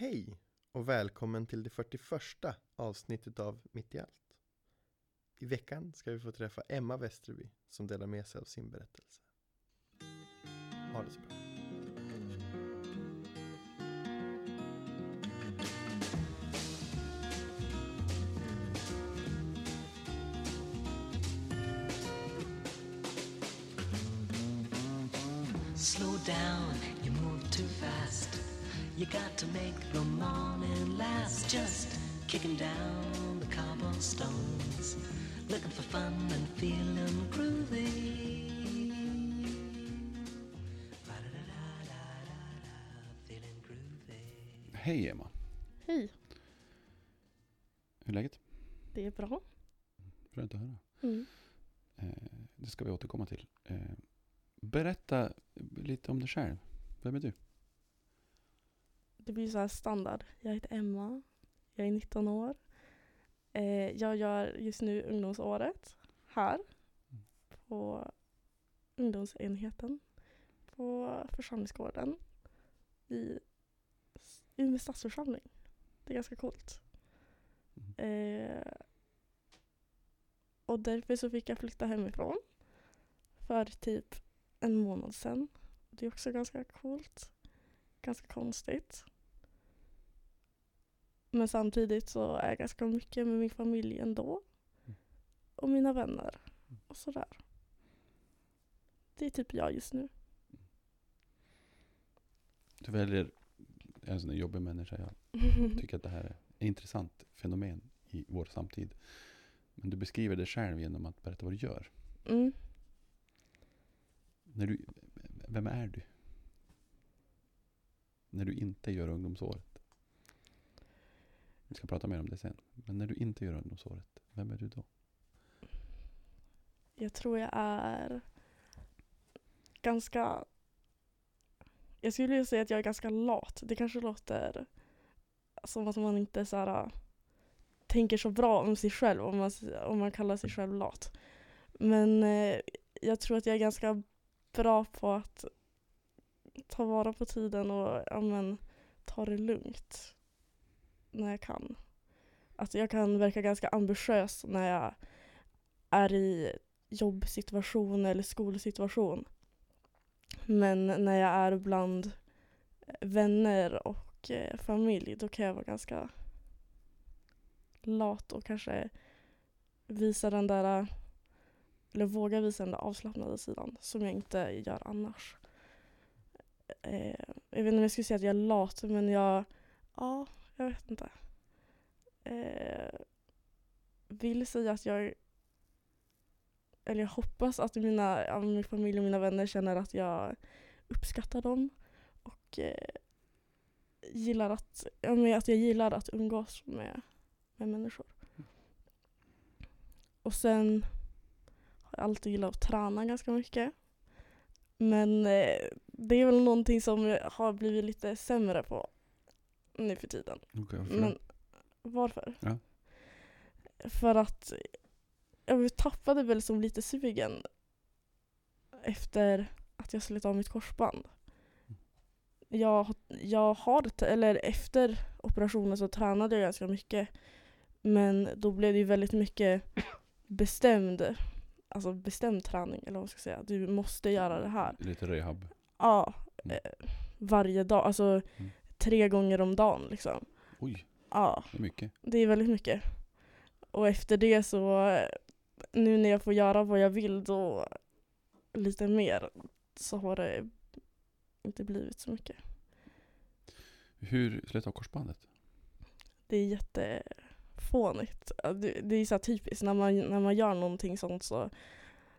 Hej och välkommen till det 41 avsnittet av Mitt i allt. I veckan ska vi få träffa Emma Westerby som delar med sig av sin berättelse. Ha det så bra. Hej Emma, Hej, hur är läget? det är bra. Skönt att höra. Mm. Eh, det ska vi återkomma till. Eh, berätta lite om dig själv. Vem är du? Det blir så här standard. Jag heter Emma, jag är 19 år. Eh, jag gör just nu ungdomsåret här på ungdomsenheten på församlingsgården i Umeå stadsförsamling. Det är ganska coolt. Eh, och därför så fick jag flytta hemifrån för typ en månad sedan. Det är också ganska coolt. Ganska konstigt. Men samtidigt så är jag ganska mycket med min familj ändå. Mm. Och mina vänner. Och sådär. Det är typ jag just nu. Du väljer, är en sån där jobbig människa. Jag tycker att det här är ett intressant fenomen i vår samtid. Men du beskriver det själv genom att berätta vad du gör. Mm. När du, vem är du? När du inte gör ungdomsåret. Vi ska prata mer om det sen. Men när du inte gör ungdomsåret, vem är du då? Jag tror jag är ganska... Jag skulle vilja säga att jag är ganska lat. Det kanske låter som att man inte så här, äh, tänker så bra om sig själv om man, om man kallar sig själv lat. Men eh, jag tror att jag är ganska bra på att ta vara på tiden och ja, men, ta det lugnt när jag kan. Att jag kan verka ganska ambitiös när jag är i jobbsituation eller skolsituation. Men när jag är bland eh, vänner och eh, familj då kan jag vara ganska lat och kanske visa den där eller våga visa den där avslappnade sidan som jag inte gör annars. Eh, jag vet inte om jag skulle säga att jag är lat men jag, ja, jag vet inte. Eh, vill säga att jag eller jag hoppas att mina, ja, min familj och mina vänner känner att jag uppskattar dem och eh, gillar att, ja, men att jag gillar att umgås med, med människor. Och sen har jag alltid gillat att träna ganska mycket. Men eh, det är väl någonting som jag har blivit lite sämre på nu för tiden. Okay, Men varför? Ja. För att jag tappade väl som lite sugen efter att jag slet av mitt korsband. Jag, jag har, eller efter operationen så tränade jag ganska mycket. Men då blev det ju väldigt mycket bestämd, alltså bestämd träning eller vad man ska säga. Du måste göra det här. Lite rehab. Ja, Mm. eh, varje dag. Alltså Mm. tre gånger om dagen liksom. Oj, Ja. det är mycket. Det är väldigt mycket. Och efter det så, nu när jag får göra vad jag vill då lite mer så har det inte blivit så mycket. Hur slet av korsbandet? Det är jättefånigt. Det, är så typiskt, när man, när man gör någonting sånt så,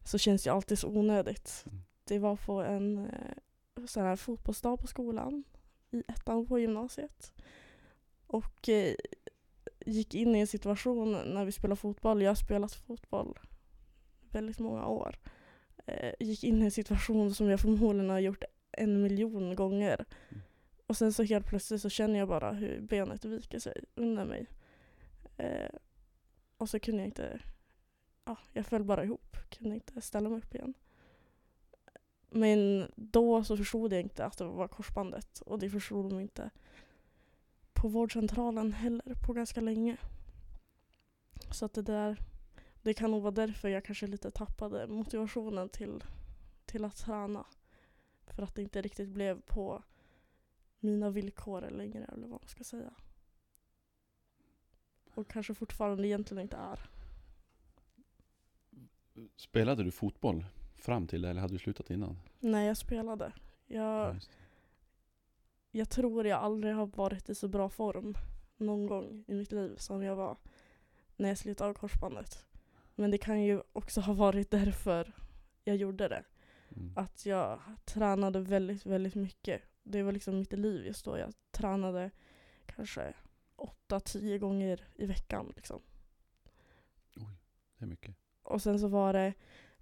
så känns det alltid så onödigt. Mm. Det var på en eh, sån här fotbollsdag på skolan i ettan på gymnasiet. Och eh, gick in i en situation när vi spelade fotboll. Jag har spelat fotboll väldigt många år. Eh, gick in i en situation som jag förmodligen har gjort en miljon gånger. Mm. Och sen så helt plötsligt så känner jag bara hur benet viker sig under mig. Eh, och så kunde jag inte, ja, jag föll bara ihop. Kunde inte ställa mig upp igen. Men då så förstod jag inte att det var korsbandet och det förstod de inte på vårdcentralen heller på ganska länge. Så att det där, det kan nog vara därför jag kanske lite tappade motivationen till, till att träna. För att det inte riktigt blev på mina villkor längre eller vad man ska säga. Och kanske fortfarande egentligen inte är. Spelade du fotboll fram till det eller hade du slutat innan? Nej, jag spelade. Jag, det. Jag tror jag aldrig har varit i så bra form någon gång i mitt liv som jag var när jag slutade av korsbandet. Men det kan ju också ha varit därför jag gjorde det. Mm. Att jag tränade väldigt, väldigt mycket. Det var liksom mitt liv just då. Jag tränade kanske 8-10 gånger i veckan. Liksom. Det är mycket. Och sen så var det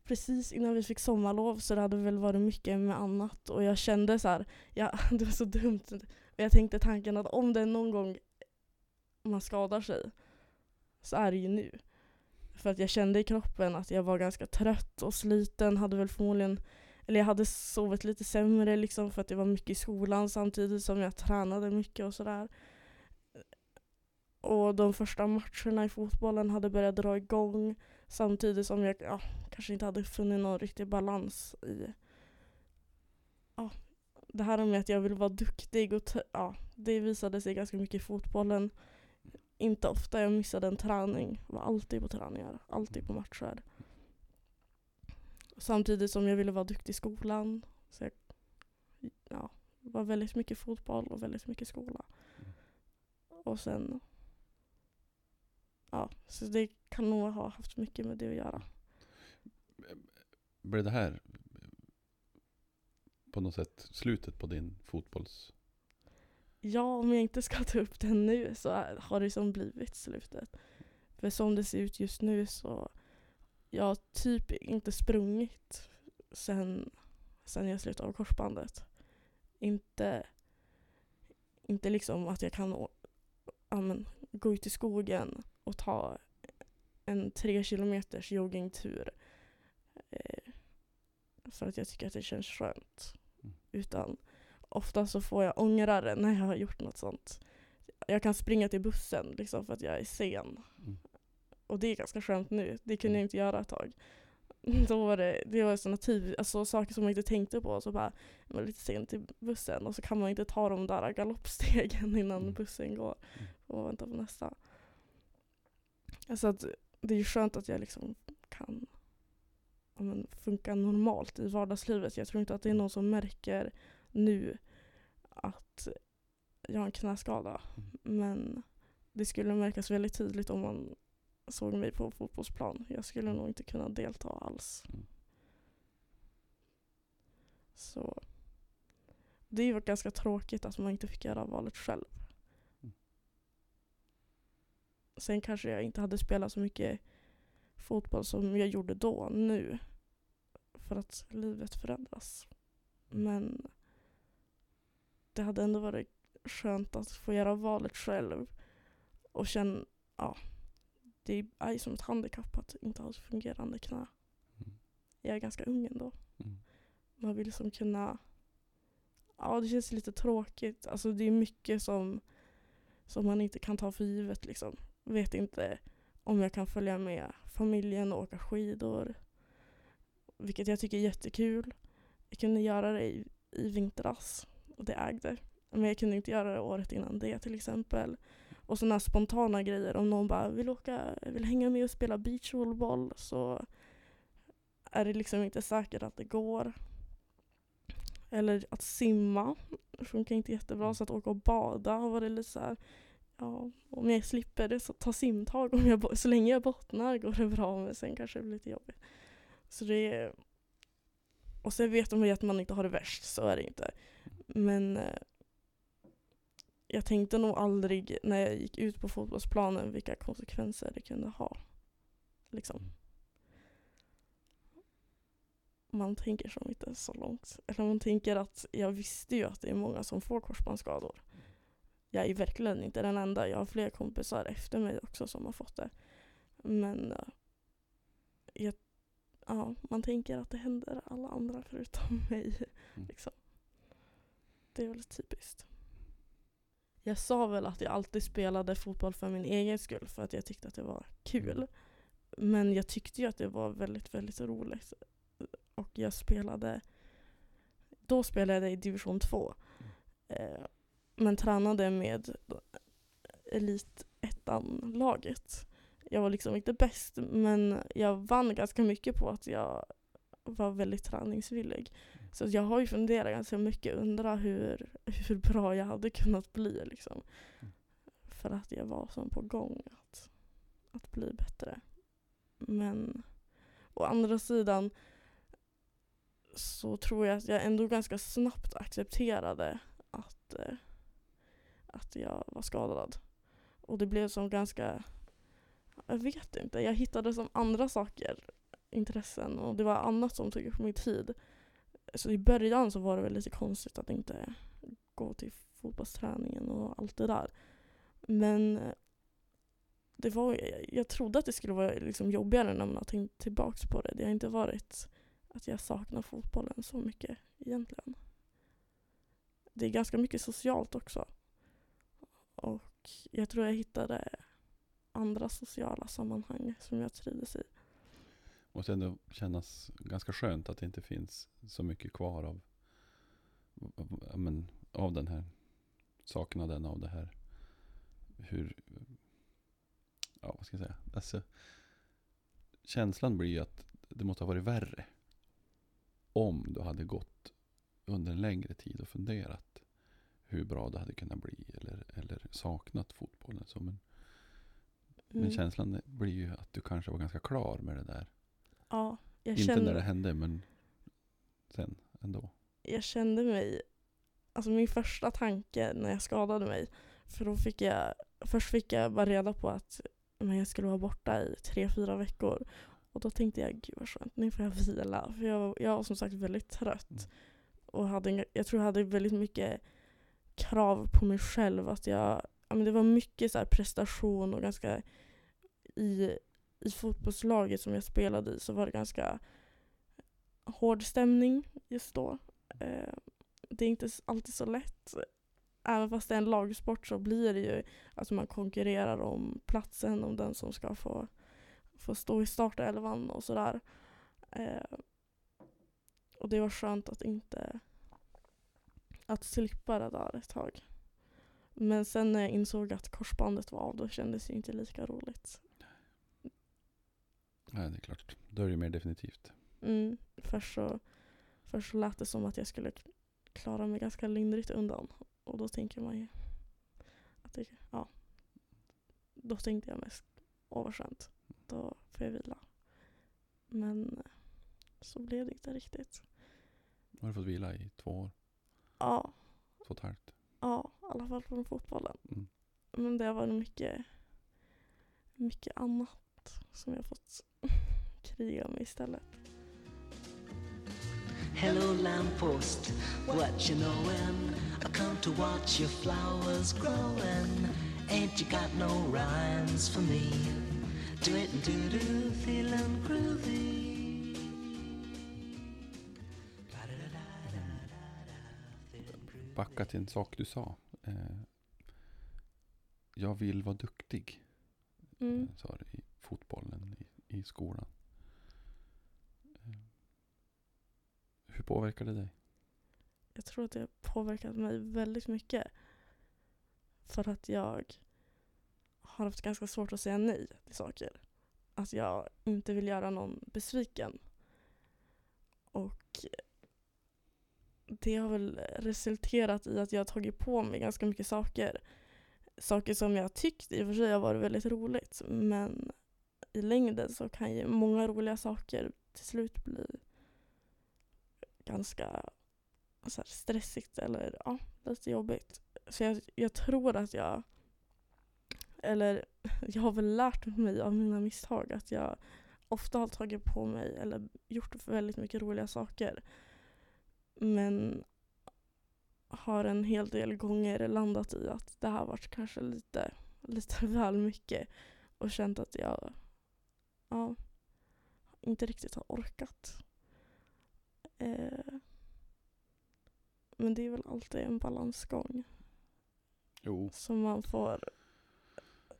precis innan vi fick sommarlov så det hade väl varit mycket med annat. Och jag kände så här, ja, det var så dumt. Och jag tänkte tanken att om det är någon gång man skadar sig så är det ju nu. För att jag kände i kroppen att jag var ganska trött och sliten. Hade väl förmodligen, eller jag hade sovit lite sämre liksom för att det var mycket i skolan samtidigt som jag tränade mycket och sådär. Och de första matcherna i fotbollen hade börjat dra igång samtidigt som jag ja, kanske inte hade funnit någon riktig balans i ja, det här med att jag vill vara duktig och ja, det visade sig ganska mycket i fotbollen. Inte ofta jag missade en träning, var alltid på träningar, alltid på matcher. Samtidigt som jag ville vara duktig i skolan. Så jag ja, var väldigt mycket fotboll och väldigt mycket skola. Och sen, ja, så det kan nog ha haft mycket med det att göra. Blev det här på något sätt slutet på din fotbolls... Ja, om jag inte ska ta upp den nu så har det som blivit slutet. För som det ser ut just nu så jag har typ inte sprungit sen, sen jag slutade av korsbandet. Inte, inte liksom att jag kan å- ja, men, gå ut i skogen och ta en tre kilometers joggingtur. För att jag tycker att det känns skönt. Mm. Utan ofta så får jag ångra det när jag har gjort något sånt. Jag kan springa till bussen liksom för att jag är sen. Mm. Och det är ganska skönt nu. Det kunde jag Mm. inte göra ett tag. Då var det, det var såna typ, alltså saker som man inte tänkte på. Så bara, man är lite sent till bussen och så kan man inte ta de där galoppstegen innan Mm. bussen går. Mm. Och vänta på nästa. Alltså att det är ju skönt att jag liksom kan men, funka normalt i vardagslivet. Jag tror inte att det är någon som märker nu att jag har en knäskada. Mm. Men det skulle märkas väldigt tydligt om man såg mig på fotbollsplan. Jag skulle nog inte kunna delta alls. Mm. Så det är ju ganska tråkigt att man inte fick göra valet själv. Mm. Sen kanske jag inte hade spelat så mycket fotboll som jag gjorde då, nu. För att livet förändras. Men det hade ändå varit skönt att få göra valet själv. Och känna, ja, det är som ett handikapp att inte ha ett fungerande knä. Mm. Jag är ganska ung ändå. Mm. Man vill liksom kunna, ja det känns lite tråkigt. Alltså det är mycket som, som man inte kan ta för givet liksom. Vet inte om jag kan följa med familjen och åka skidor. Vilket jag tycker är jättekul. Jag kunde göra det i, i vintras och det ägde. Men jag kunde inte göra det året innan det till exempel. Och sådana spontana grejer. Om någon bara vill åka, vill hänga med och spela beachvolleyboll så är det liksom inte säkert att det går. Eller att simma funkar inte jättebra. Så att åka och bada har varit lite så här, ja, om jag slipper det så ta simtag. Om jag, så länge jag bottnar går det bra men sen kanske det blir lite jobbigt. Så det är, och sen vet de ju att man inte har det värst, så är det inte. Men eh, jag tänkte nog aldrig när jag gick ut på fotbollsplanen vilka konsekvenser det kunde ha. Liksom. Man tänker som inte så långt. Eller man tänker att jag visste ju att det är många som får korsbandsskador. Jag är verkligen inte den enda. Jag har fler kompisar efter mig också som har fått det. Men eh, jag, ja, man tänker att det händer alla andra förutom mig. Mm. Liksom. Det är väl typiskt. jag sa väl att jag alltid spelade fotboll för min egen skull, för att jag tyckte att det var kul. Men jag tyckte ju att det var väldigt, väldigt roligt. Och jag spelade, då spelade jag i division 2. Eh, men tränade med elit laget Jag var liksom inte bäst, men jag vann ganska mycket på att jag var väldigt träningsvillig. Så jag har ju funderat ganska mycket, undrar hur, hur bra jag hade kunnat bli. Liksom. För att jag var som på gång att, att bli bättre. Men å andra sidan så tror jag att jag ändå ganska snabbt accepterade att, eh, att jag var skadad. Och det blev som ganska, jag vet inte, jag hittade som andra saker, intressen och det var annat som tog upp min tid. Så i början så var det väl lite konstigt att inte gå till fotbollsträningen och allt det där. Men eh, det var, jag trodde att det skulle vara liksom jobbigare när man har tänkt tillbaka på det. Det har inte varit att jag saknar fotbollen så mycket egentligen. Det är ganska mycket socialt också. Och jag tror jag hittade andra sociala sammanhang som jag trivdes i. Måste ändå kännas ganska skönt att det inte finns så mycket kvar av, av, men, av den här saknaden av det här. Hur, ja vad ska jag säga. Alltså, känslan blir ju att det måste ha varit värre. Om du hade gått under en längre tid och funderat hur bra det hade kunnat bli. Eller, eller saknat fotbollen. Så, men, mm. men känslan blir ju att du kanske var ganska klar med det där. Ja, jag Inte kände, när det hände men sen ändå. jag kände mig, alltså min första tanke när jag skadade mig, för då fick jag, först fick jag bara reda på att men jag skulle vara borta i tre, fyra veckor. Och då tänkte jag, gud vad skönt, nu får jag vila. För jag, jag var som sagt väldigt trött. Mm. Och hade, jag tror jag hade väldigt mycket krav på mig själv. Att jag, ja, men det var mycket så här prestation och ganska i, i fotbollslaget som jag spelade i så var det ganska hård stämning just då. Eh, det är inte alltid så lätt. Även fast det är en lagsport så blir det ju att man konkurrerar om platsen, om den som ska få, få stå i startelvan och sådär. Eh, och det var skönt att inte att slippa det där ett tag. Men sen när jag insåg att korsbandet var av då kändes det inte lika roligt. Nej, det är klart. Då är det ju mer definitivt. Mm. Först, så, först så lät det som att jag skulle klara mig ganska lindrigt undan. Och då tänker man ju att det, ja. Då tänkte jag mest, åh vad skönt, då får jag vila. Men eh, så blev det inte riktigt. Har du fått vila i två år, Ja, två och ett halvt. Ja i alla fall från fotbollen. Mm. Men det har varit mycket, mycket annat som jag fått kriga med istället. Hello, lamppost, what you knowin'? I come to watch your flowers growing. Ain't you got no rhymes for me? Do it and do do, feeling groovy. Backa till en sak du sa. Eh, jag vill vara duktig, Mm. eh, sa du i fotbollen i, i skolan. Eh, hur påverkar det dig? Jag tror att det påverkat mig väldigt mycket. För att jag har haft ganska svårt att säga nej till saker. Att jag inte vill göra någon besviken. Och det har väl resulterat i att jag har tagit på mig ganska mycket saker. Saker som jag tyckt i och för sig har varit väldigt roligt. Men i längden så kan ju många roliga saker till slut bli ganska så här stressigt eller ja, lite jobbigt. Så jag, jag tror att jag, eller jag har väl lärt mig av mina misstag att jag ofta har tagit på mig eller gjort väldigt mycket roliga saker. Men har en hel del gånger landat i att det här varit kanske lite, lite väl mycket och känt att jag ja, inte riktigt har orkat. Eh, men det är väl alltid en balansgång. Jo, som man får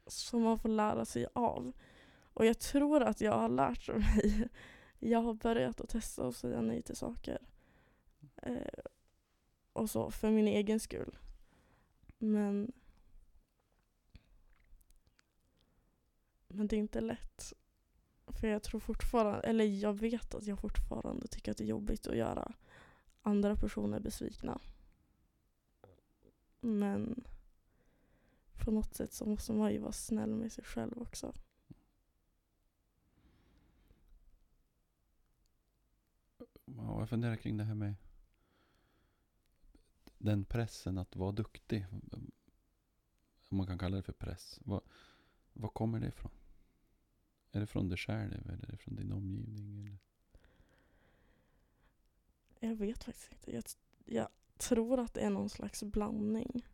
som man får lära sig av. Och jag tror att jag har lärt mig. Jag har börjat att testa och säga nej till saker. Eh, och så, för min egen skull. Men Men det är inte lätt. För jag tror fortfarande, eller jag vet att jag fortfarande tycker att det är jobbigt att göra andra personer besvikna. Men på något sätt så måste man ju vara snäll med sig själv också. ja, jag funderar kring det här med den pressen att vara duktig. Om man kan kalla det för press. Var, vad kommer det ifrån? Är det från dig själv eller är det från din omgivning? Eller? Jag vet faktiskt inte. Jag, jag tror att det är någon slags blandning.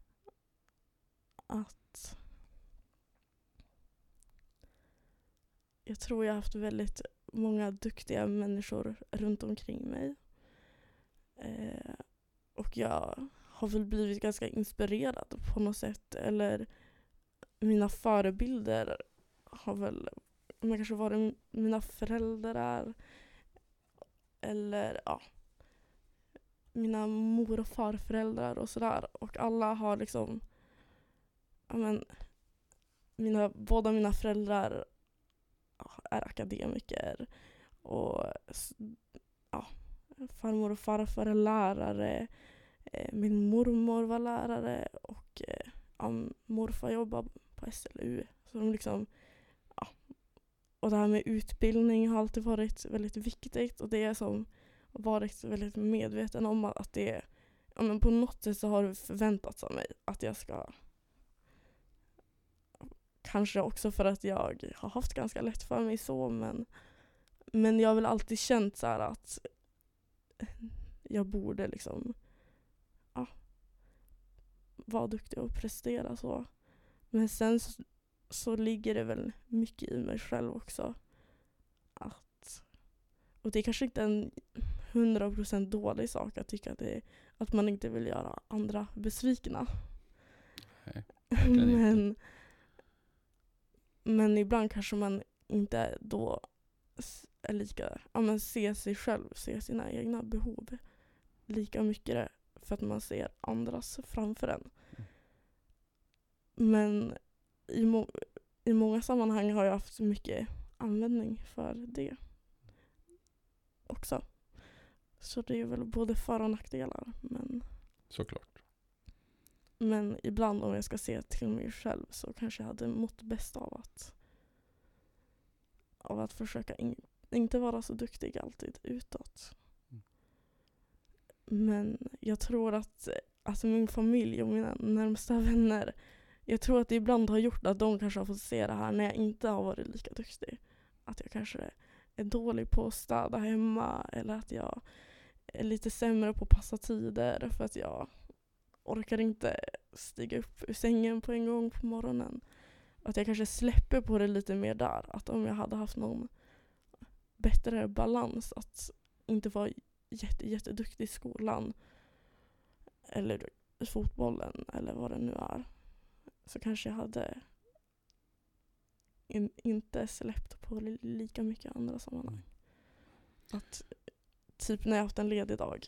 Att jag tror jag har haft väldigt många duktiga människor runt omkring mig. Eh, och jag har väl blivit ganska inspirerad på något sätt. Eller mina förebilder har väl men kanske varit mina föräldrar eller ja, mina mor och farföräldrar och sådär. Och alla har liksom, ja men, mina, båda mina föräldrar är akademiker och ja, farmor och farfar är lärare. Eh, min mormor var lärare och eh, ja, morfar jobbar på SLU. Så de liksom, ja. Och det här med utbildning har alltid varit väldigt viktigt och det är som varit väldigt medveten om att det ja, men på något sätt så har det förväntats av mig att jag ska Kanske också för att jag har haft ganska lätt för mig så men Men jag har väl alltid känt så att jag borde liksom ja, vara duktig och prestera så. Men sen så, så ligger det väl mycket i mig själv också. Att, och det är kanske inte en hundra procent dålig sak att tycka att, det, att man inte vill göra andra besvikna. Nej, inte. men, men ibland kanske man inte då är lika, ja men ser sig själv, ser sina egna behov lika mycket för att man ser andras framför en. Men i, må- i många sammanhang har jag haft mycket användning för det också. Så det är väl både för och nackdelar. Men, Såklart. men ibland om jag ska se till mig själv så kanske jag hade mått bäst av att, av att försöka in, inte vara så duktig alltid utåt. Mm. Men jag tror att alltså min familj och mina närmsta vänner jag tror att det ibland har gjort att de kanske har fått se det här när jag inte har varit lika duktig. Att jag kanske är dålig på att städa hemma eller att jag är lite sämre på att passa tider för att jag orkar inte stiga upp ur sängen på en gång på morgonen. Att jag kanske släpper på det lite mer där. Att om jag hade haft någon bättre balans att inte vara jätte, jätteduktig i skolan eller fotbollen eller vad det nu är så kanske jag hade in, inte släppt på li, lika mycket andra sammanhang. Att typ när jag haft en ledig dag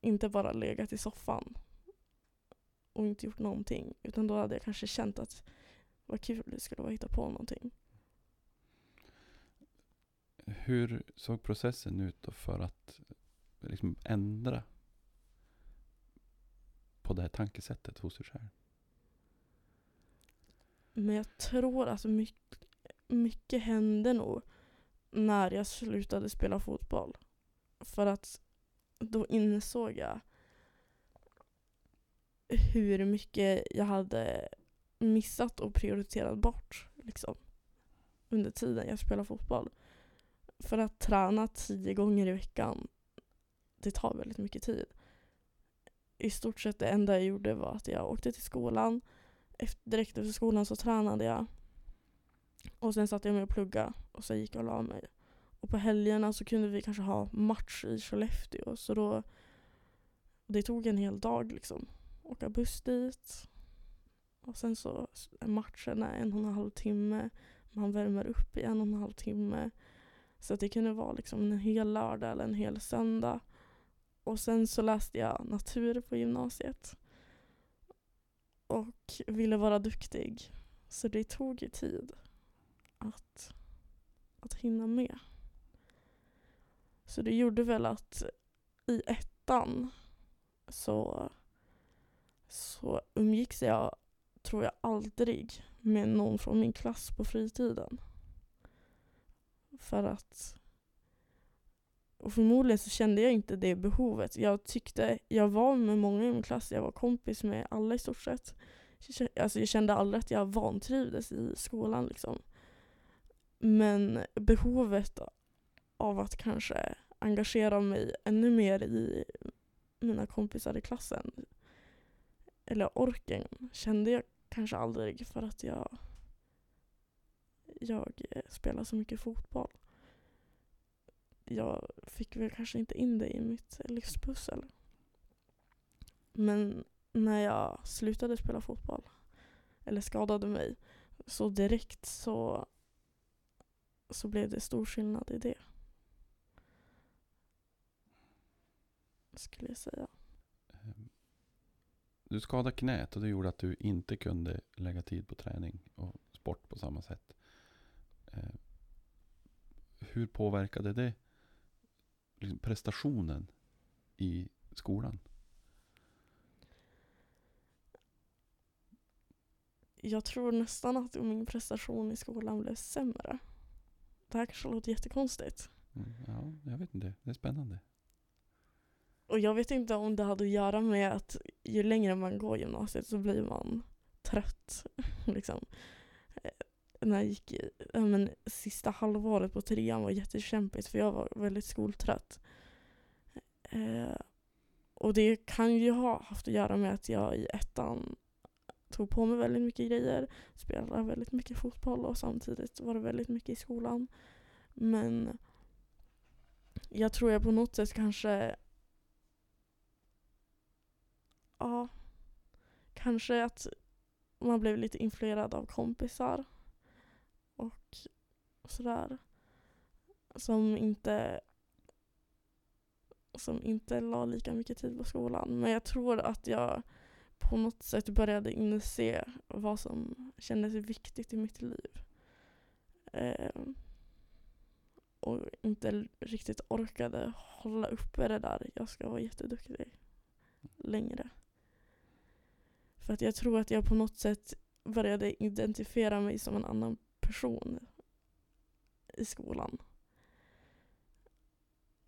inte bara legat i soffan och inte gjort någonting utan då hade jag kanske känt att vad kul det skulle vara att hitta på någonting. Hur såg processen ut då för att liksom ändra på det här tankesättet hos dig själv? Men jag tror att mycket, mycket hände nog när jag slutade spela fotboll. För att då insåg jag hur mycket jag hade missat och prioriterat bort liksom, under tiden jag spelade fotboll. För att träna tio gånger i veckan, det tar väldigt mycket tid. I stort sett det enda jag gjorde var att jag åkte till skolan, efter, direkt efter skolan så tränade jag. Och sen satte jag mig och pluggade och sen gick jag och la mig. Och på helgerna så kunde vi kanske ha match i Skellefteå så då det tog en hel dag liksom. Åka buss dit, Och sen så är matcherna en och en halv timme. Man värmer upp i en och en halv timme. Så att det kunde vara liksom en hel lördag eller en hel söndag. Och sen så läste jag natur på gymnasiet. Och ville vara duktig. Så det tog ju tid att, att hinna med. Så det gjorde väl att i ettan så, så umgicks jag, tror jag, aldrig med någon från min klass på fritiden. För att och förmodligen så kände jag inte det behovet. Jag tyckte, jag var med många i min klass, jag var kompis med alla i stort sett. Alltså jag kände aldrig att jag vantrivdes i skolan liksom. Men behovet av att kanske engagera mig ännu mer i mina kompisar i klassen, eller orken, kände jag kanske aldrig för att jag, jag eh, spelar så mycket fotboll. Jag fick väl kanske inte in det i mitt livspussel. Men när jag slutade spela fotboll, eller skadade mig, så direkt så, så blev det stor skillnad i det. Skulle jag säga. Ehm, du skadade knät och det gjorde att du inte kunde lägga tid på träning och sport på samma sätt. Ehm, Hur påverkade det liksom prestationen i skolan? Jag tror nästan att min prestation i skolan blev sämre. Det här kanske låter jättekonstigt. Mm, Ja, jag vet inte. Det är spännande. Och jag vet inte om det hade att göra med att ju längre man går gymnasiet så blir man trött. liksom. När jag gick i, ja, men, sista halvåret på trean var jättekämpigt för jag var väldigt skoltrött. Eh, och det kan ju ha haft att göra med att jag i ettan tog på mig väldigt mycket grejer, spelade väldigt mycket fotboll och samtidigt var det väldigt mycket i skolan. Men jag tror jag på något sätt kanske ja, kanske att man blev lite influerad av kompisar sådär. Som inte som inte la lika mycket tid på skolan. Men jag tror att jag på något sätt började inse vad som kändes viktigt i mitt liv. Eh, och inte riktigt orkade hålla uppe det där, jag ska vara jätteduktig längre. För att jag tror att jag på något sätt började identifiera mig som en annan person i skolan.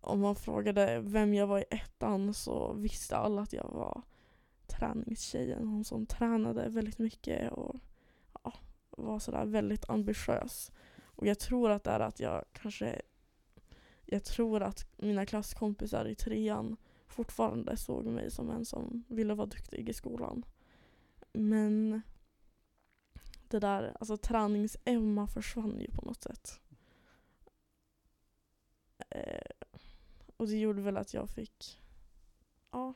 Om man frågade vem jag var i ettan så visste alla att jag var träningstjejen. Hon som tränade väldigt mycket och ja, var sådär väldigt ambitiös. Och jag tror att det är att jag kanske jag tror att mina klasskompisar i trean fortfarande såg mig som en som ville vara duktig i skolan. Men det där, alltså tränings-Emma försvann ju på något sätt. Eh, och det gjorde väl att jag fick, ja,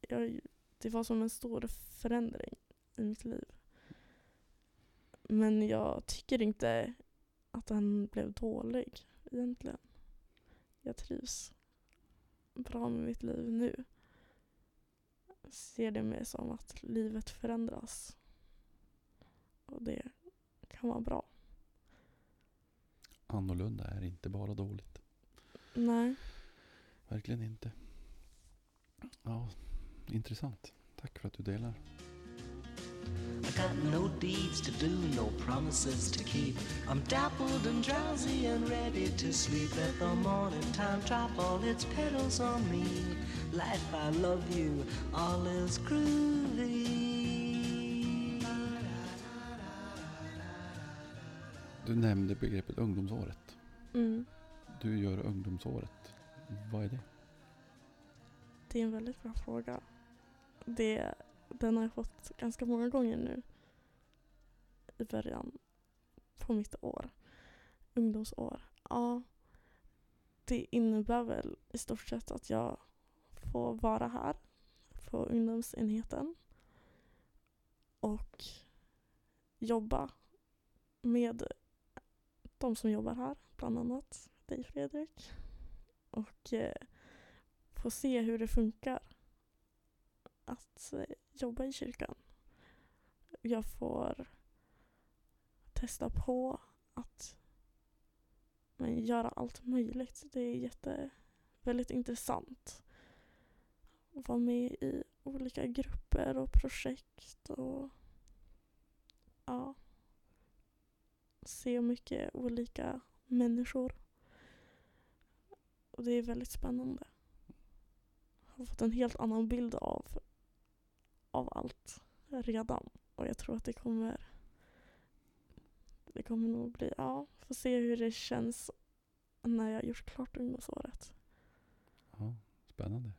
jag, det var som en stor förändring i mitt liv. Men jag tycker inte att den blev dålig egentligen. Jag trivs bra med mitt liv nu. Jag ser det mer som att livet förändras. Och det kan vara bra. Annorlunda är inte bara dåligt. Nej. Verkligen inte. Ja, intressant. Tack för att du delar. I got no deeds to do, no promises to keep. I'm dappled and drowsy and ready to sleep. Let the morning time drop all its petals on me. Life, I love you, all is groovy. Du nämnde begreppet ungdomsåret. Mm. Du gör ungdomsåret. Vad är det? Det är en väldigt bra fråga. Det, den har jag fått ganska många gånger nu i början på mitt år. Ungdomsår. Ja, det innebär väl i stort sett att jag får vara här på ungdomsenheten och jobba med de som jobbar här, bland annat dig Fredrik. Och eh, få se hur det funkar att eh, jobba i kyrkan. Jag får testa på att men, göra allt möjligt. Det är jätte, väldigt intressant. Att vara med i olika grupper och projekt och ja, se mycket olika människor. Och det är väldigt spännande. Jag har fått en helt annan bild av, av allt redan. Och jag tror att det kommer det kommer nog bli, ja, får se hur det känns när jag gjort klart ungdomsåret. Ja, spännande.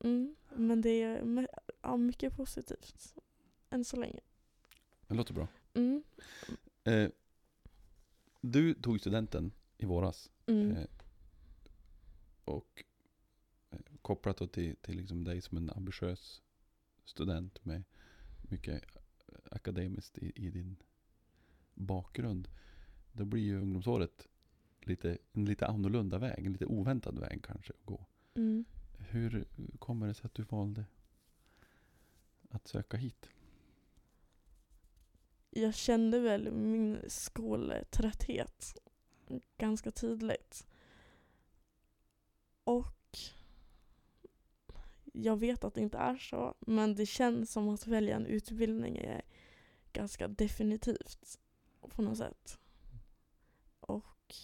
Mm, men det är ja, mycket positivt än så länge. Det låter bra. Mm, Eh, du tog studenten i våras. mm, Eh, och eh, kopplat då till, till liksom dig som en ambitiös student med mycket akademiskt i, i din bakgrund. Då blir ju ungdomsåret lite, en lite annorlunda väg, en lite oväntad väg kanske att gå. mm. Hur kommer det sig att du valde att söka hit? Jag kände väl min skoltrötthet ganska tydligt. Och jag vet att det inte är så, men det känns som att välja en utbildning är ganska definitivt på något sätt. Och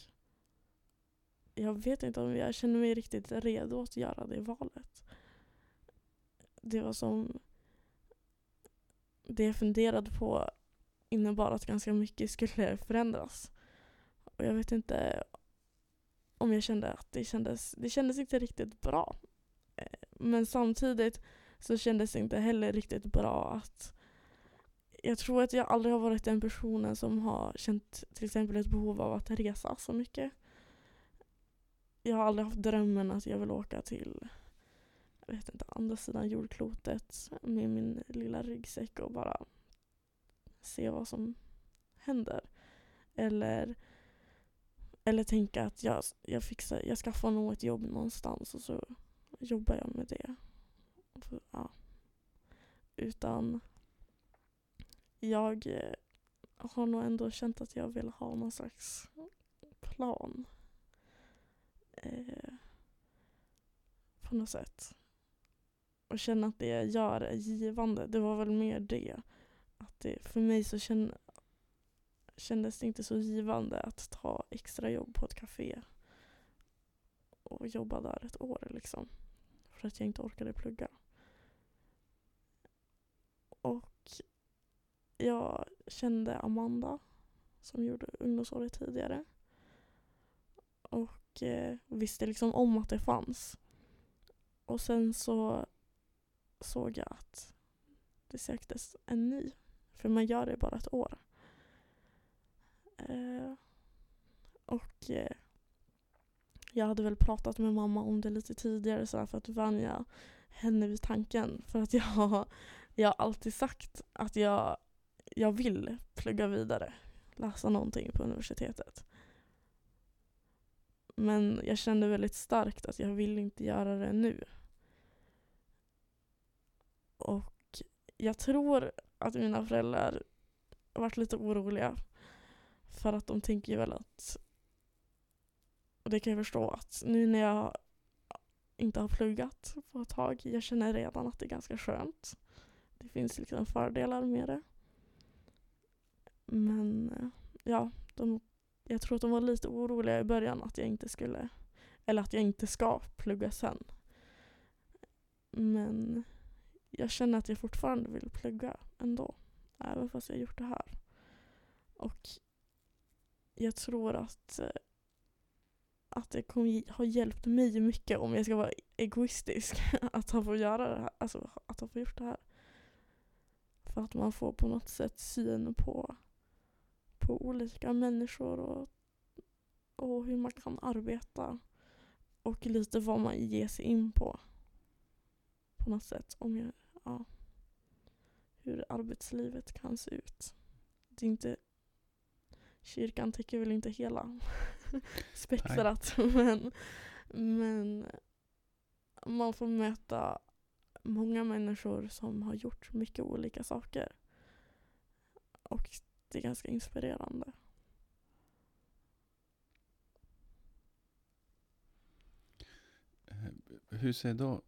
jag vet inte om jag känner mig riktigt redo att göra det valet. Det var som det jag funderade på innebar att ganska mycket skulle förändras. Och jag vet inte om jag kände att det kändes, det kändes inte riktigt bra. Eh, men samtidigt så kändes det inte heller riktigt bra att jag tror att jag aldrig har varit den personen som har känt till exempel ett behov av att resa så mycket. Jag har aldrig haft drömmen att jag vill åka till jag vet inte, andra sidan jordklotet med min lilla ryggsäck och bara se vad som händer. Eller, eller tänka att jag, jag, fixar, jag skaffar nog ett jobb någonstans och så jobbar jag med det. Så, ja. Utan jag eh, har nog ändå känt att jag vill ha någon slags plan. Eh, på något sätt. Och känna att det jag gör är givande. Det var väl mer det. Att det, för mig så känner kändes det inte så givande att ta extra jobb på ett café och jobba där ett år liksom. För att jag inte orkade plugga. Och jag kände Amanda som gjorde ungdomsåret tidigare. Och eh, visste liksom om att det fanns. Och sen så såg jag att det söktes en ny. För man gör det bara ett år. Eh, och eh, jag hade väl pratat med mamma om det lite tidigare så här, för att vänja henne vid tanken. För att jag, jag har alltid sagt att jag, jag vill plugga vidare. Läsa någonting på universitetet. Men jag kände väldigt starkt att jag vill inte göra det nu. Och jag tror att mina föräldrar varit lite oroliga. För att de tänker väl att, och det kan jag förstå, att nu när jag inte har pluggat på ett tag, jag känner redan att det är ganska skönt. Det finns liksom fördelar med det. Men ja, de, jag tror att de var lite oroliga i början att jag inte skulle, eller att jag inte ska plugga sen. Men jag känner att jag fortfarande vill plugga ändå. Även fast jag har gjort det här. Och jag tror att, eh, att det kommer ha hjälpt mig mycket om jag ska vara egoistisk. Att ha fått göra det här. Alltså att ha fått gjort det här. För att man får på något sätt syn på, på olika människor och, och hur man kan arbeta. Och lite vad man ger sig in på. På något sätt. Om jag, ja. hur arbetslivet kan se ut. Det är inte, kyrkan täcker väl inte hela spektrat men, men man får möta många människor som har gjort mycket olika saker. Och det är ganska inspirerande. Eh, Hur ser då...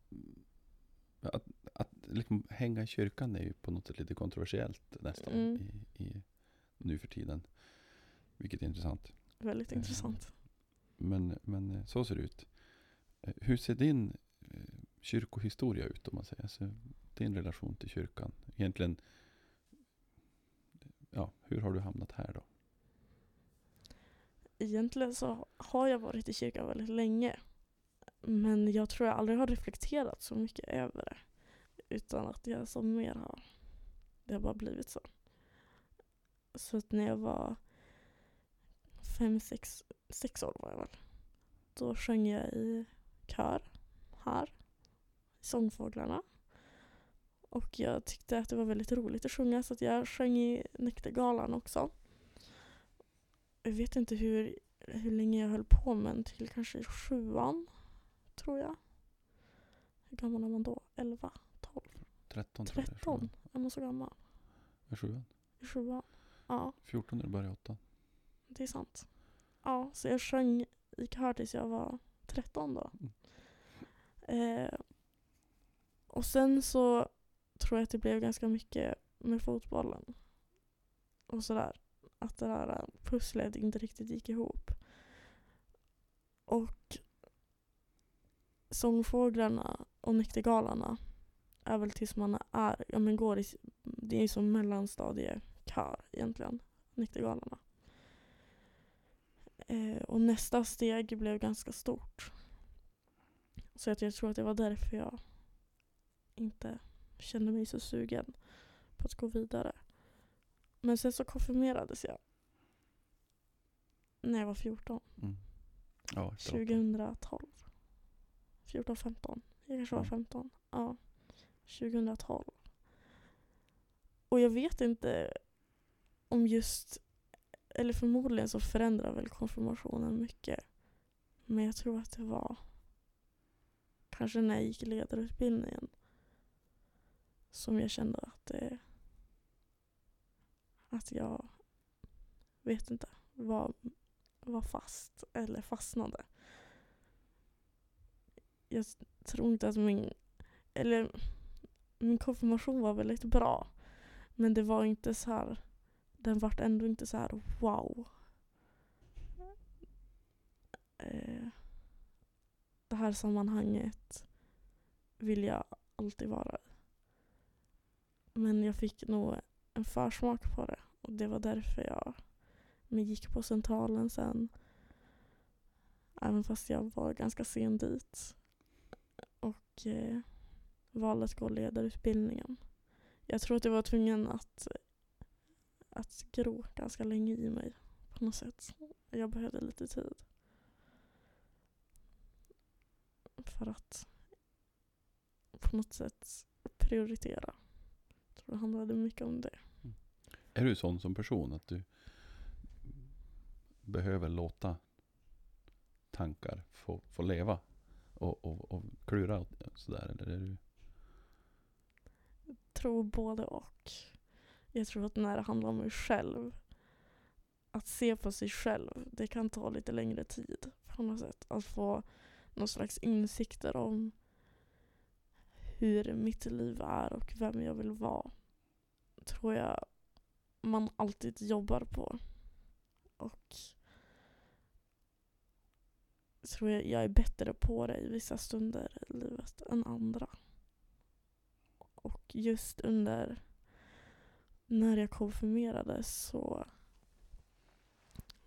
Att, att liksom hänga i kyrkan är ju på något sätt lite kontroversiellt nästan Mm. i, i, nu för tiden. Vilket är intressant. Väldigt Mm. intressant. Men, men eh, så ser det ut. Eh, Hur ser din eh, kyrkohistoria ut om man säger? Alltså, din relation till kyrkan. Egentligen, ja, hur har du hamnat här då? Egentligen så har jag varit i kyrkan väldigt länge. Men jag tror jag aldrig har reflekterat så mycket över det. Utan att jag som mer har, det har bara blivit så. Så att när jag var fem, sex, sex år var jag väl. Då sjöng jag i kör här, i Sångfåglarna. Och jag tyckte att det var väldigt roligt att sjunga så att jag sjöng i Näktergalan också. Jag vet inte hur, hur länge jag höll på men till kanske sjuan, tror jag. Hur gammal är man då? 11? 12? 13 tror jag. 13? Är man så gammal? Är sjuan? I sjuan? Ja, 14 när du började åttan. Det är sant. Ja, så jag sjöng i kör tills jag var 13 då. Eh, och sen så tror jag att det blev ganska mycket med fotbollen. Och sådär. Att det där pusslet inte riktigt gick ihop. Och Sångfåglarna och Näktergalarna är väl tills man är, ja men går i, det är ju som mellanstadiekör egentligen, Näktergalarna. Eh, och nästa steg blev ganska stort. Så att jag tror att det var därför jag inte kände mig så sugen på att gå vidare. Men sen så konfirmerades jag. När jag var 14. Mm. Ja, efter åttan. 2012. 14, 15. Jag kanske var Ja. 15. Ja. 2012. Och jag vet inte om just, eller förmodligen så förändrar väl konfirmationen mycket. Men jag tror att det var kanske när jag gick ledarutbildningen som jag kände att det, att jag vet inte, var, var fast eller fastnade. Jag tror inte att min, eller min konfirmation var väldigt bra. Men det var inte så här, den vart ändå inte så här wow. Eh, det här sammanhanget vill jag alltid vara i. Men jag fick nog en försmak på det och det var därför jag men gick på centralen sen. Även fast jag var ganska sen dit. Och eh, valde att gå ledarutbildningen. Jag tror att jag var tvungen att, att gro ganska länge i mig på något sätt. Jag behövde lite tid. För att på något sätt prioritera. Jag tror det handlade mycket om det. Är du sån som person att du behöver låta tankar få, få leva och, och, och klura sådär? Eller är du... tror både och. Jag tror att när det handlar om mig själv, att se på sig själv, det kan ta lite längre tid på något sätt. Att få någon slags insikter om hur mitt liv är och vem jag vill vara. Tror jag man alltid jobbar på. Och tror jag jag är bättre på det i vissa stunder i livet än andra. Och just under när jag konfirmerades så,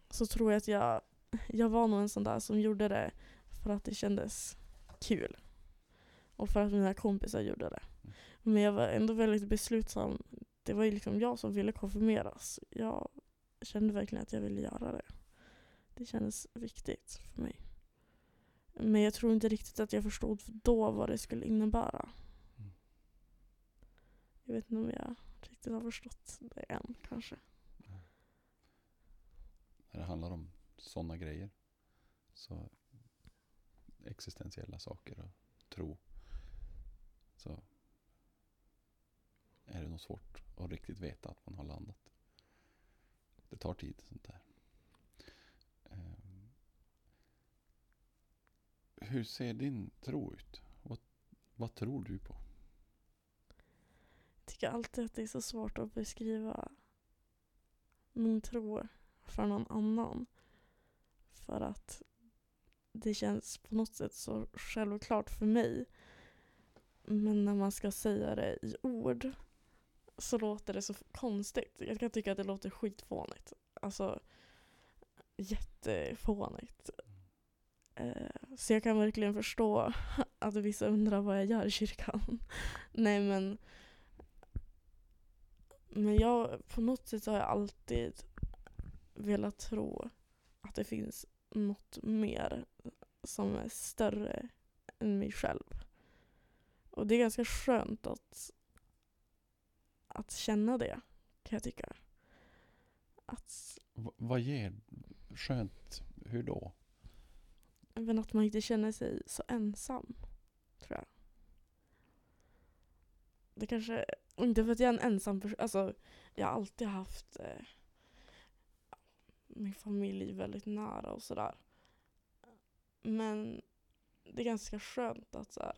så tror jag att jag, jag var nog en sån där som gjorde det för att det kändes kul. Och för att mina kompisar gjorde det. Men jag var ändå väldigt beslutsam. Det var ju liksom jag som ville konfirmeras. Jag kände verkligen att jag ville göra det. Det kändes viktigt för mig. Men jag tror inte riktigt att jag förstod då vad det skulle innebära. Mm. Jag vet inte om jag riktigt har förstått det än kanske. När det handlar om sådana grejer. Så existentiella saker och tro. Så är det nog svårt att riktigt veta att man har landat. Det tar tid sånt där. Ehm. Hur ser din tro ut? Vad, vad tror du på? Jag tycker alltid att det är så svårt att beskriva min tro för någon annan. För att det känns på något sätt så självklart för mig. Men när man ska säga det i ord så låter det så konstigt. Jag kan tycka att det låter skitfånigt. Alltså jättefånigt. Eh, så jag kan verkligen förstå att vissa undrar vad jag gör i kyrkan. Nej men men jag, på något sätt har jag alltid velat tro att det finns något mer som är större än mig själv. Och det är ganska skönt att, att känna det, kan jag tycka. Att, V- vad ger skönt? Hur då? men att man inte känner sig så ensam, tror jag. Det kanske, inte för att jag är en ensam person, alltså jag har alltid haft eh, min familj väldigt nära och sådär. Men det är ganska skönt att så här,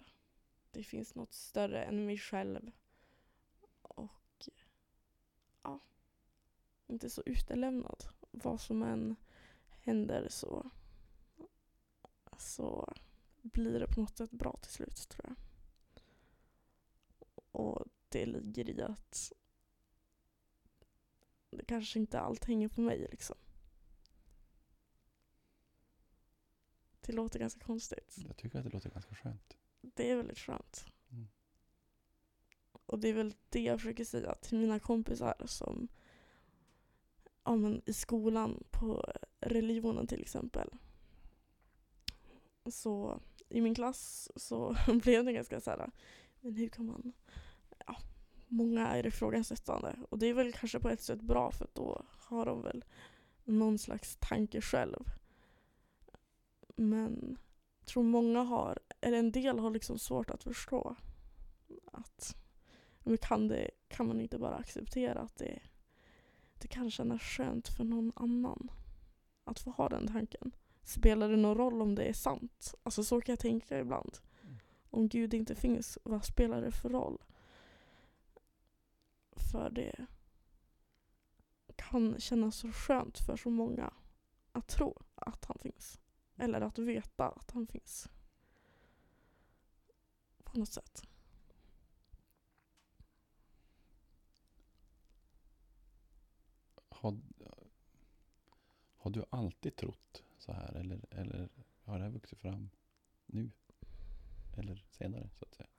det finns något större än mig själv. Och ja, inte så utelämnad. Vad som än händer så, så blir det på något sätt bra till slut tror jag. Och det ligger i att det kanske inte allt hänger på mig liksom. Det låter ganska konstigt. Jag tycker att det låter ganska skönt. Det är väldigt skönt. Mm. Och det är väl det jag försöker säga till mina kompisar som ja, men i skolan på religionen till exempel. Så i min klass så blev det ganska så här, men hur kan man, många är ifrågasättande. Och det är väl kanske på ett sätt bra för då har de väl någon slags tanke själv. Men jag tror många har, eller en del har liksom svårt att förstå att men kan, det, kan man inte bara acceptera att det, det kan kännas skönt för någon annan att få ha den tanken. Spelar det någon roll om det är sant? Alltså så kan jag tänka ibland. Om Gud inte finns, vad spelar det för roll? För det kan kännas så skönt för så många att tro att han finns. Eller att veta att han finns. På något sätt. Har, har du alltid trott så här? Eller, eller har det här vuxit fram nu? Eller senare så att säga?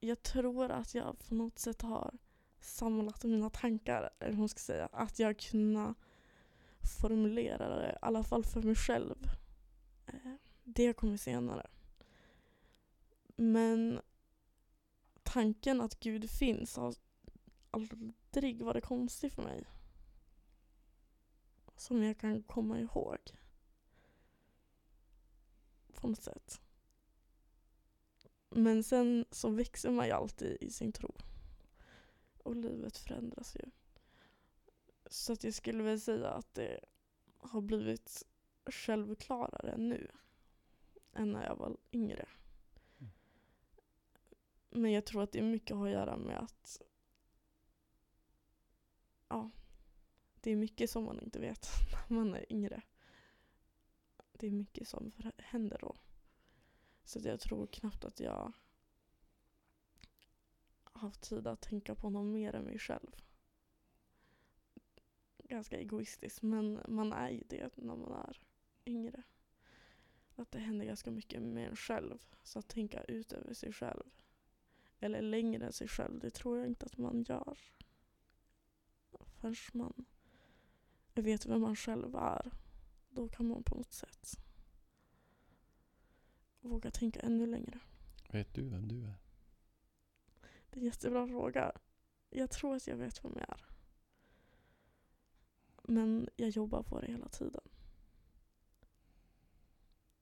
Jag tror att jag på något sätt har samlat mina tankar, eller hur man ska säga. Att jag kunnat formulera det, i alla fall för mig själv. Eh, det kommer senare. Men tanken att Gud finns har aldrig varit konstig för mig. Som jag kan komma ihåg. På något sätt. Men sen så växer man ju alltid i sin tro. Och livet förändras ju. Så att jag skulle väl säga att det har blivit självklarare nu än när jag var yngre. Mm. Men jag tror att det är mycket att göra med att ja, det är mycket som man inte vet när man är yngre. Det är mycket som händer då. Så att jag tror knappt att jag har haft tid att tänka på någon mer än mig själv. Ganska egoistiskt men man är ju det när man är yngre. Att det händer ganska mycket med en själv. Så att tänka ut över sig själv. Eller längre än sig själv, det tror jag inte att man gör. Förrän man vet vem man själv är. Då kan man på något sätt våga tänka ännu längre. Vet du vem du är? Det är en jättebra fråga. jag tror att jag vet vem jag är. Men jag jobbar på det hela tiden.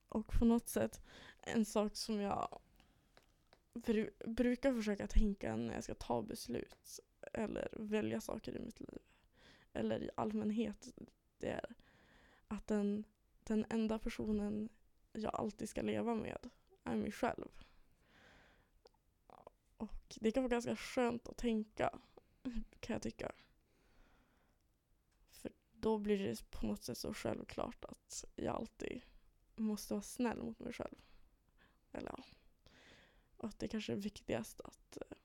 Och på något sätt, en sak som jag bru brukar försöka tänka när jag ska ta beslut eller välja saker i mitt liv, eller i allmänhet, det är att den, den enda personen jag alltid ska leva med är mig själv. Och det kan vara ganska skönt att tänka, kan jag tycka. För då blir det på något sätt så självklart att jag alltid måste vara snäll mot mig själv. Eller ja. Och att det kanske är viktigast att eh,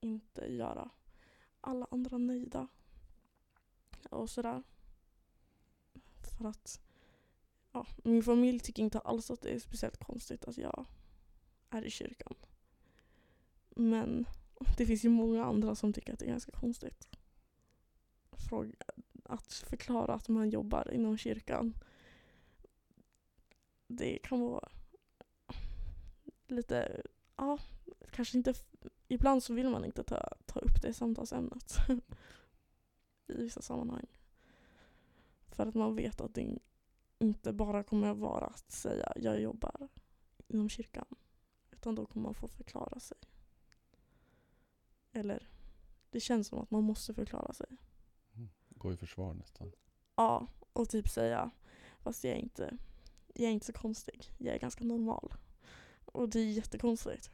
inte göra alla andra nöjda. Och sådär. För att ja, min familj tycker inte alls att det är speciellt konstigt att jag är i kyrkan. Men det finns ju många andra som tycker att det är ganska konstigt. Fråga, att förklara att man jobbar inom kyrkan. Det kan vara lite, ja, kanske inte, ibland så vill man inte ta, ta upp det samtalsämnet. I vissa sammanhang. För att man vet att det inte bara kommer att vara att säga jag jobbar inom kyrkan. Utan då kommer man få förklara sig. Eller det känns som att man måste förklara sig. Gå i försvar nästan. Ja, och typ säga fast jag är inte, jag är inte så konstig. Jag är ganska normal. Och det är jättekonstigt.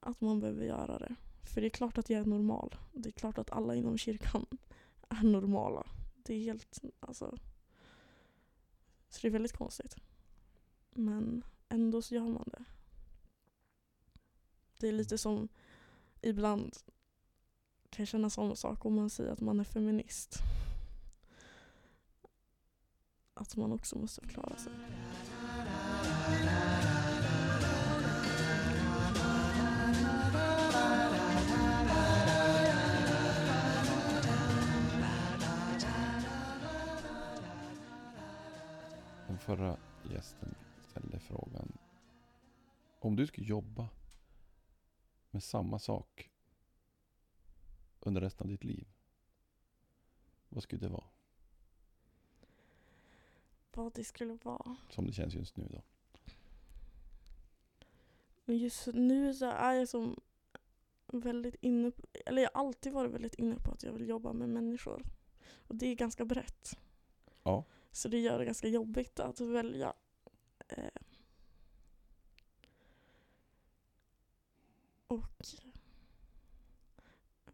Att man behöver göra det. För det är klart att jag är normal. Det är klart att alla inom kyrkan är normala. Det är helt, alltså. Så det är väldigt konstigt. Men ändå så gör man det. Det är lite som ibland kan jag känna samma sak om man säger att man är feminist. Att man också måste förklara sig. Den förra gästen ställde frågan. Om du skulle jobba med samma sak under resten av ditt liv. Vad skulle det vara? Vad det skulle vara. Som det känns just nu då. Men just nu så är jag som väldigt inne på, eller jag har alltid varit väldigt inne på att jag vill jobba med människor. Och det är ganska brett. Ja. Så det gör det ganska jobbigt att välja. Eh. Och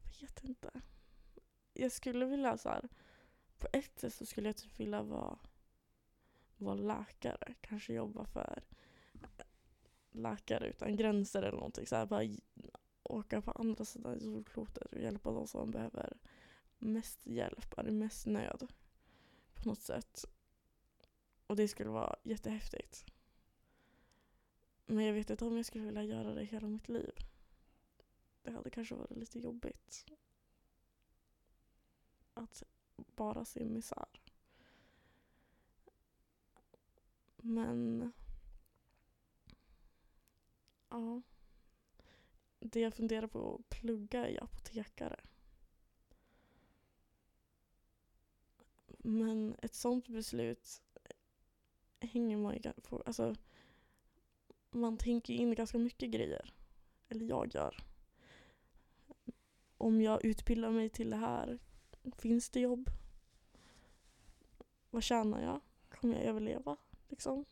jag vet inte. Jag skulle vilja så här, på ett sätt så skulle jag typ vilja vara, vara läkare. Kanske jobba för Läkare utan gränser eller någonting. Så här, bara åka på andra sidan jordklotet och hjälpa de som behöver mest hjälp, är mest nöd. På något sätt. Och det skulle vara jättehäftigt. Men jag vet inte om jag skulle vilja göra det hela mitt liv. Det hade kanske varit lite jobbigt. Att bara se misär. Men... Ja. Det jag funderar på att plugga är apotekare. Men ett sånt beslut hänger man ju på, alltså man tänker in ganska mycket grejer. Eller jag gör. Om jag utbildar mig till det här, finns det jobb? Vad tjänar jag? Kommer jag överleva? Liksom?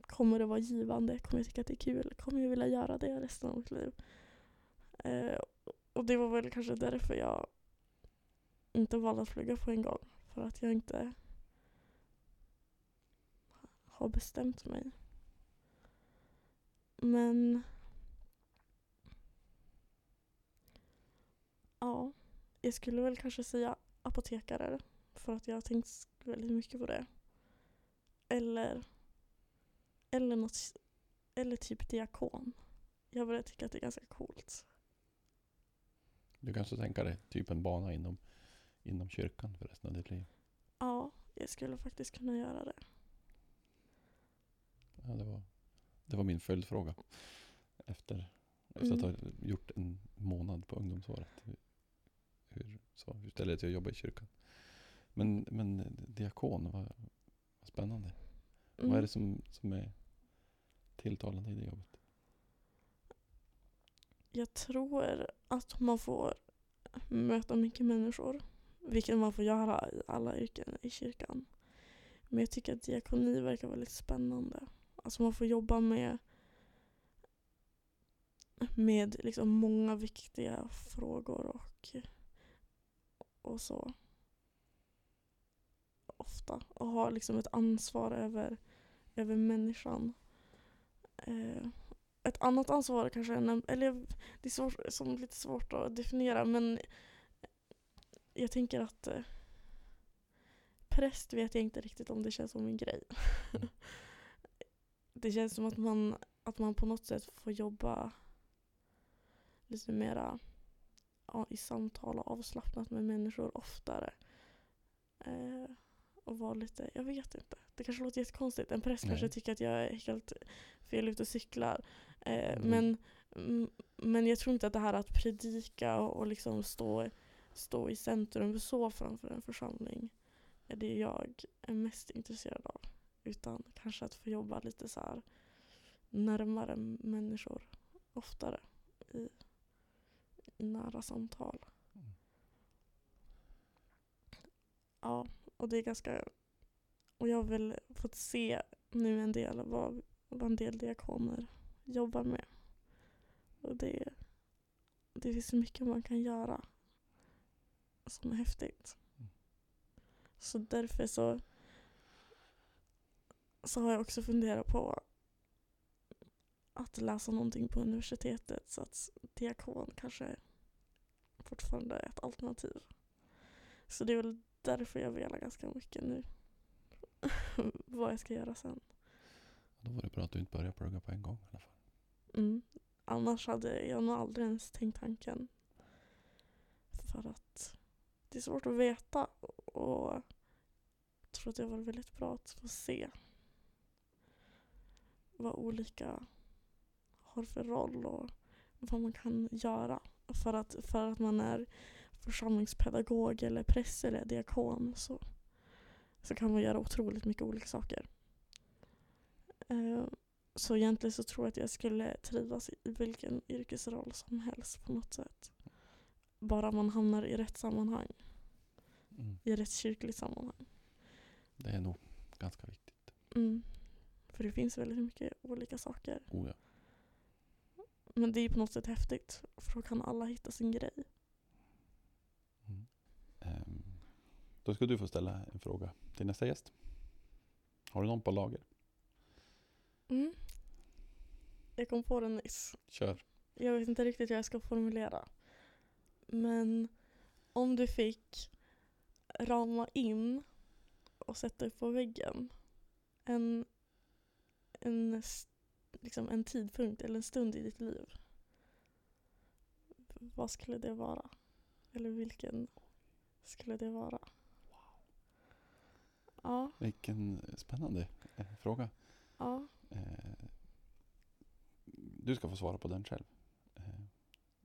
Kommer det vara givande? Kommer jag tycka att det är kul? Kommer jag vilja göra det resten av mitt liv? Eh, och det var väl kanske därför jag inte valde att plugga på en gång. För att jag inte har bestämt mig. Men ja, jag skulle väl kanske säga apotekare för att jag har tänkt väldigt mycket på det. Eller eller något eller typ diakon. Jag börjar tycka att det är ganska coolt. Du kanske tänka dig typ en bana inom, inom kyrkan för resten av ditt liv. Ja, jag skulle faktiskt kunna göra det. Ja, det, var, det var min följdfråga. Efter, Efter att Mm. ha gjort en månad på ungdomsåret. Hur, så, hur ställer jag till att jobba i kyrkan? Men, men diakon, vad, vad spännande. Mm. Vad är det som, som är tilltalande i det jobbet? Jag tror att man får möta mycket människor. Vilket man får göra i alla yrken i kyrkan. Men jag tycker att diakoni verkar väldigt spännande. Alltså man får jobba med med liksom många viktiga frågor och, och så. Ofta. Och har liksom ett ansvar över, över människan. Eh, ett annat ansvar kanske, eller det är svårt, som lite svårt att definiera men jag tänker att eh, präst vet jag inte riktigt om det känns som en grej. Det känns som att man, att man på något sätt får jobba lite mera i samtal och avslappnat med människor oftare. Eh, och vara lite, jag vet inte. Det kanske låter jättekonstigt. En präst kanske tycker att jag är helt fel ute och cyklar. Eh, Mm. men, mm, men jag tror inte att det här att predika och, och liksom stå, stå i centrum så framför en församling är det jag är mest intresserad av. Utan kanske att få jobba lite så närmare människor oftare i nära samtal. Mm. Ja, och det är ganska... Och jag har väl fått se nu en del vad, vad en del diakoner jobbar med. Och det, det finns så mycket man kan göra som är häftigt. Mm. Så därför så, så har jag också funderat på att läsa någonting på universitetet så att diakon kanske fortfarande ett alternativ. Så det är väl därför jag velar ganska mycket nu. Vad jag ska göra sen. Då var det bra att du inte började plugga på en gång i alla fall. Mm. Annars hade jag nog aldrig ens tänkt tanken. För att det är svårt att veta och jag tror att det var väldigt bra att få se vad olika har för roll och vad man kan göra. För att, för att man är församlingspedagog eller präst eller diakon så, så kan man göra otroligt mycket olika saker. Eh, så egentligen så tror jag att jag skulle trivas i vilken yrkesroll som helst på något sätt. Bara man hamnar i rätt sammanhang, Mm. i rätt kyrkligt sammanhang. Det är nog ganska viktigt. Mm. För det finns väldigt mycket olika saker. Oh ja. Men det är på något sätt häftigt, för då kan alla hitta sin grej. Mm. Ehm, då ska du få ställa en fråga till nästa gäst. Har du någon på lager? Mm. Jag kom på den nyss. Kör. Jag vet inte riktigt hur jag ska formulera. Men om du fick rama in och sätta upp på väggen en, en, liksom en tidpunkt eller en stund i ditt liv. Vad skulle det vara? Eller vilken skulle det vara? Ja, Vilken spännande eh, fråga. ja. Eh, du ska få svara på den själv. Eh,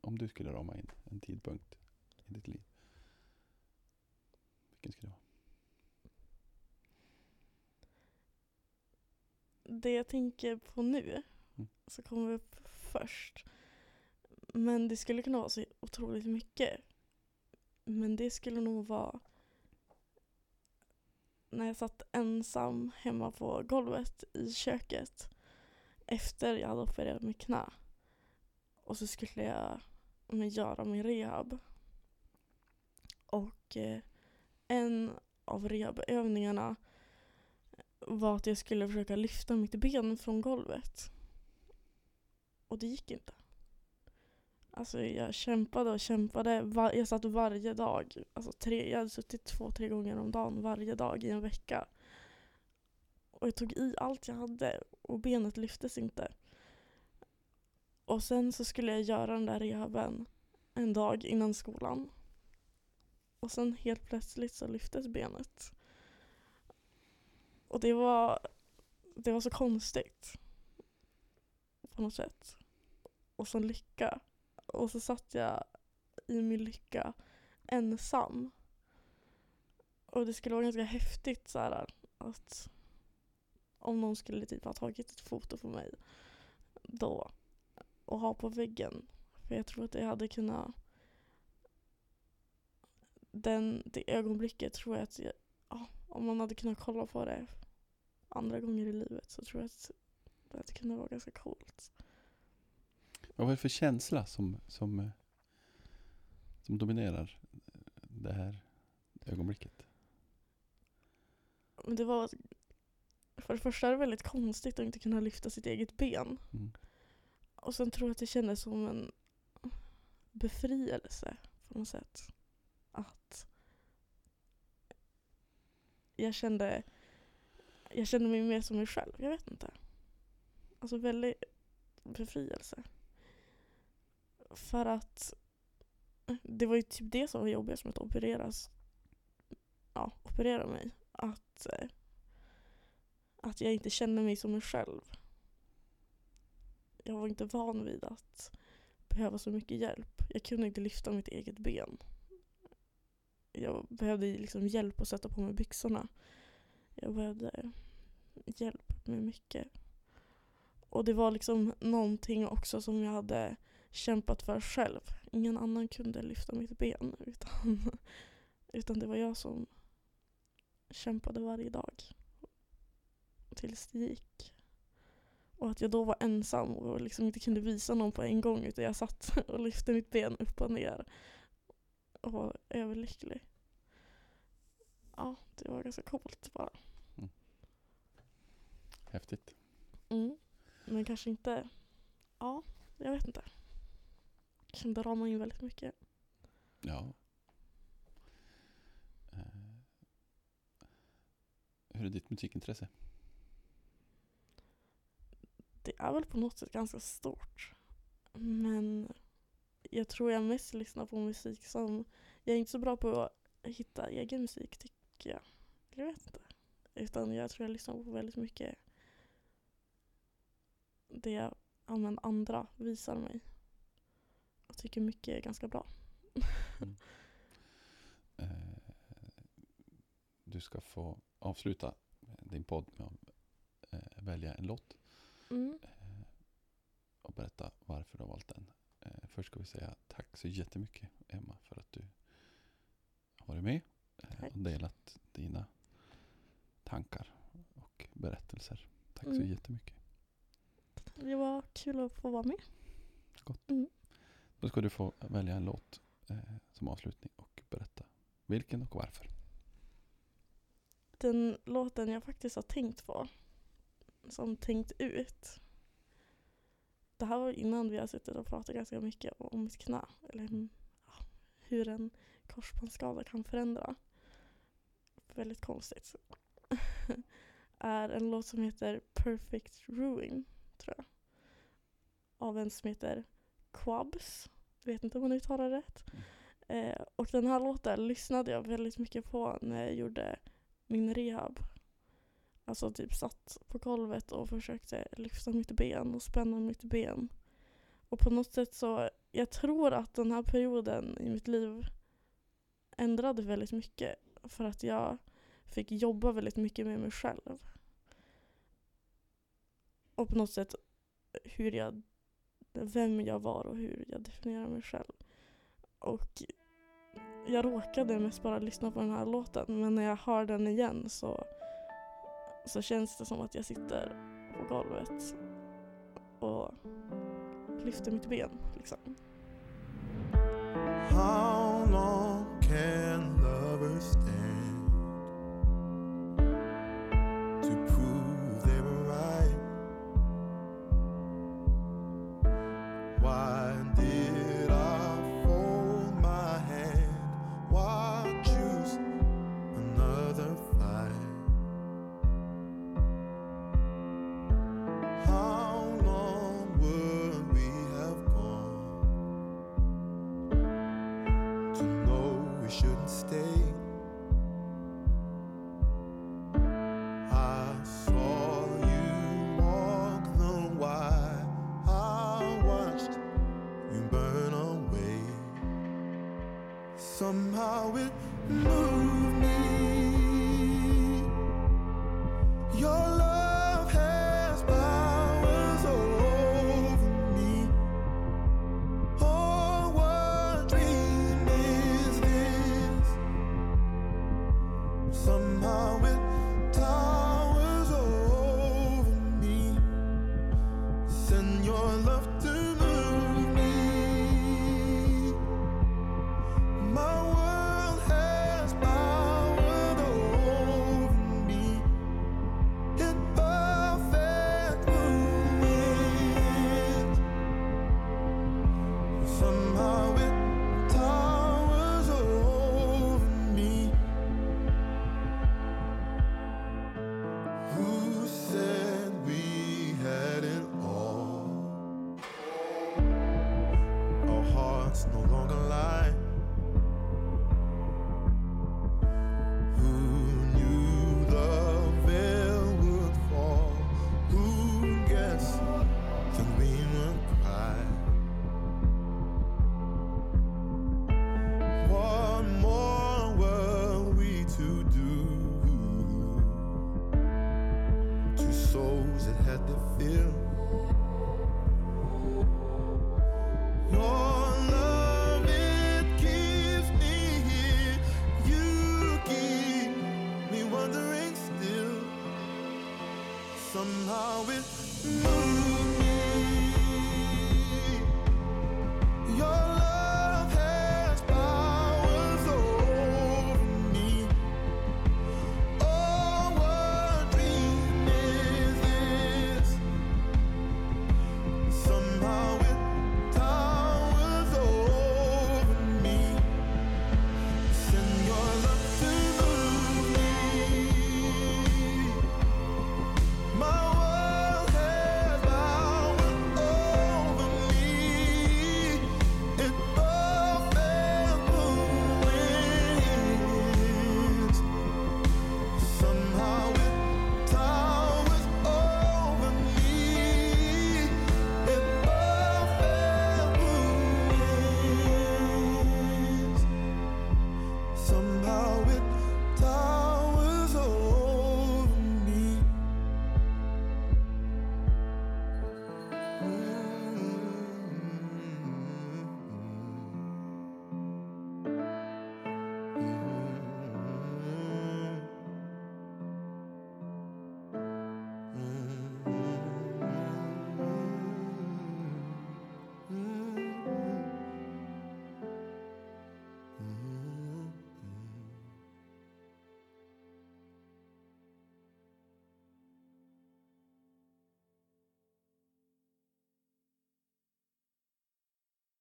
om du skulle rama in en tidpunkt i ditt liv. Vilken skulle det vara? Det jag tänker på nu, Mm. så kommer upp först. Men det skulle kunna vara så otroligt mycket. Men det skulle nog vara när jag satt ensam hemma på golvet i köket efter jag hade opererat mitt knä. Och så skulle jag men, göra min rehab. Och eh, en av rehabövningarna var att jag skulle försöka lyfta mitt ben från golvet. Och det gick inte. Alltså jag kämpade och kämpade. Jag satt varje dag. Alltså tre, jag hade suttit två, tre gånger om dagen varje dag i en vecka. Och jag tog i allt jag hade och benet lyftes inte. Och sen så skulle jag göra den där rehaben en dag innan skolan. Och sen helt plötsligt så lyftes benet. Och det var, det var så konstigt. På något sätt. och så lycka. Och så satt jag i min lycka ensam. Och det skulle vara ganska häftigt så här, att om någon skulle typ ha tagit ett foto på mig då och ha på väggen. För jag tror att det hade kunnat den, det ögonblicket tror jag att jag, ja, om man hade kunnat kolla på det andra gånger i livet så tror jag att det hade kunnat vara ganska coolt. Vad var det för känsla som, som, eh, som dominerar det här ögonblicket? Men det var för det första är det väldigt konstigt att inte kunna lyfta sitt eget ben. Mm. Och sen tror jag att det kändes som en befrielse på något sätt. Att jag kände, jag kände mig mer som mig själv. Jag vet inte. Alltså väldigt befrielse. För att det var ju typ det som var jobbigast med att opereras. Ja, operera mig. Att, eh, att jag inte kände mig som mig själv. Jag var inte van vid att behöva så mycket hjälp. Jag kunde inte lyfta mitt eget ben. Jag behövde liksom hjälp att sätta på mig byxorna. Jag behövde hjälp med mycket. Och det var liksom någonting också som jag hade kämpat för själv. Ingen annan kunde lyfta mitt ben utan, utan det var jag som kämpade varje dag. Tills det gick. Och att jag då var ensam och liksom inte kunde visa någon på en gång utan jag satt och lyfte mitt ben upp och ner. Och var överlycklig. Ja, det var ganska coolt bara. Häftigt. Mm. Men kanske inte, ja, jag vet inte. Kanske ramar in väldigt mycket. Ja. Eh, Hur är ditt musikintresse? Det är väl på något sätt ganska stort. Men jag tror jag mest lyssnar på musik som, jag är inte så bra på att hitta egen musik tycker jag. Jag vet inte. Utan jag tror jag lyssnar på väldigt mycket det ja, men andra visar mig. Jag tycker mycket är ganska bra. Eh, Du ska få avsluta din podd med att eh, välja en låt Mm. eh, och berätta varför du har valt den. Eh, Först ska vi säga tack så jättemycket Emma för att du har varit med. Och delat dina tankar och berättelser. Tack så Mm. jättemycket. Det var kul att få vara med. Då ska du få välja en låt eh, som avslutning och berätta vilken och varför. Den låten jag faktiskt har tänkt på, som tänkt ut. Det här var innan vi har suttit och pratat ganska mycket om mitt knä. Eller mm, ja, hur en korsbandsskada kan förändra. Väldigt konstigt. är en låt som heter Perfect Ruin, tror jag. Av en som heter Quabs. Vet inte om man uttalar det rätt. Eh, och den här låten lyssnade jag väldigt mycket på när jag gjorde min rehab. Alltså typ satt på golvet och försökte lyfta mitt ben och spänna mitt ben. Och på något sätt så, jag tror att den här perioden i mitt liv ändrade väldigt mycket. För att jag fick jobba väldigt mycket med mig själv. Och på något sätt hur jag, vem jag var och hur jag definierar mig själv. Och jag råkade mest bara lyssna på den här låten men när jag hör den igen så, så känns det som att jag sitter på golvet och lyfter mitt ben. Liksom. How long can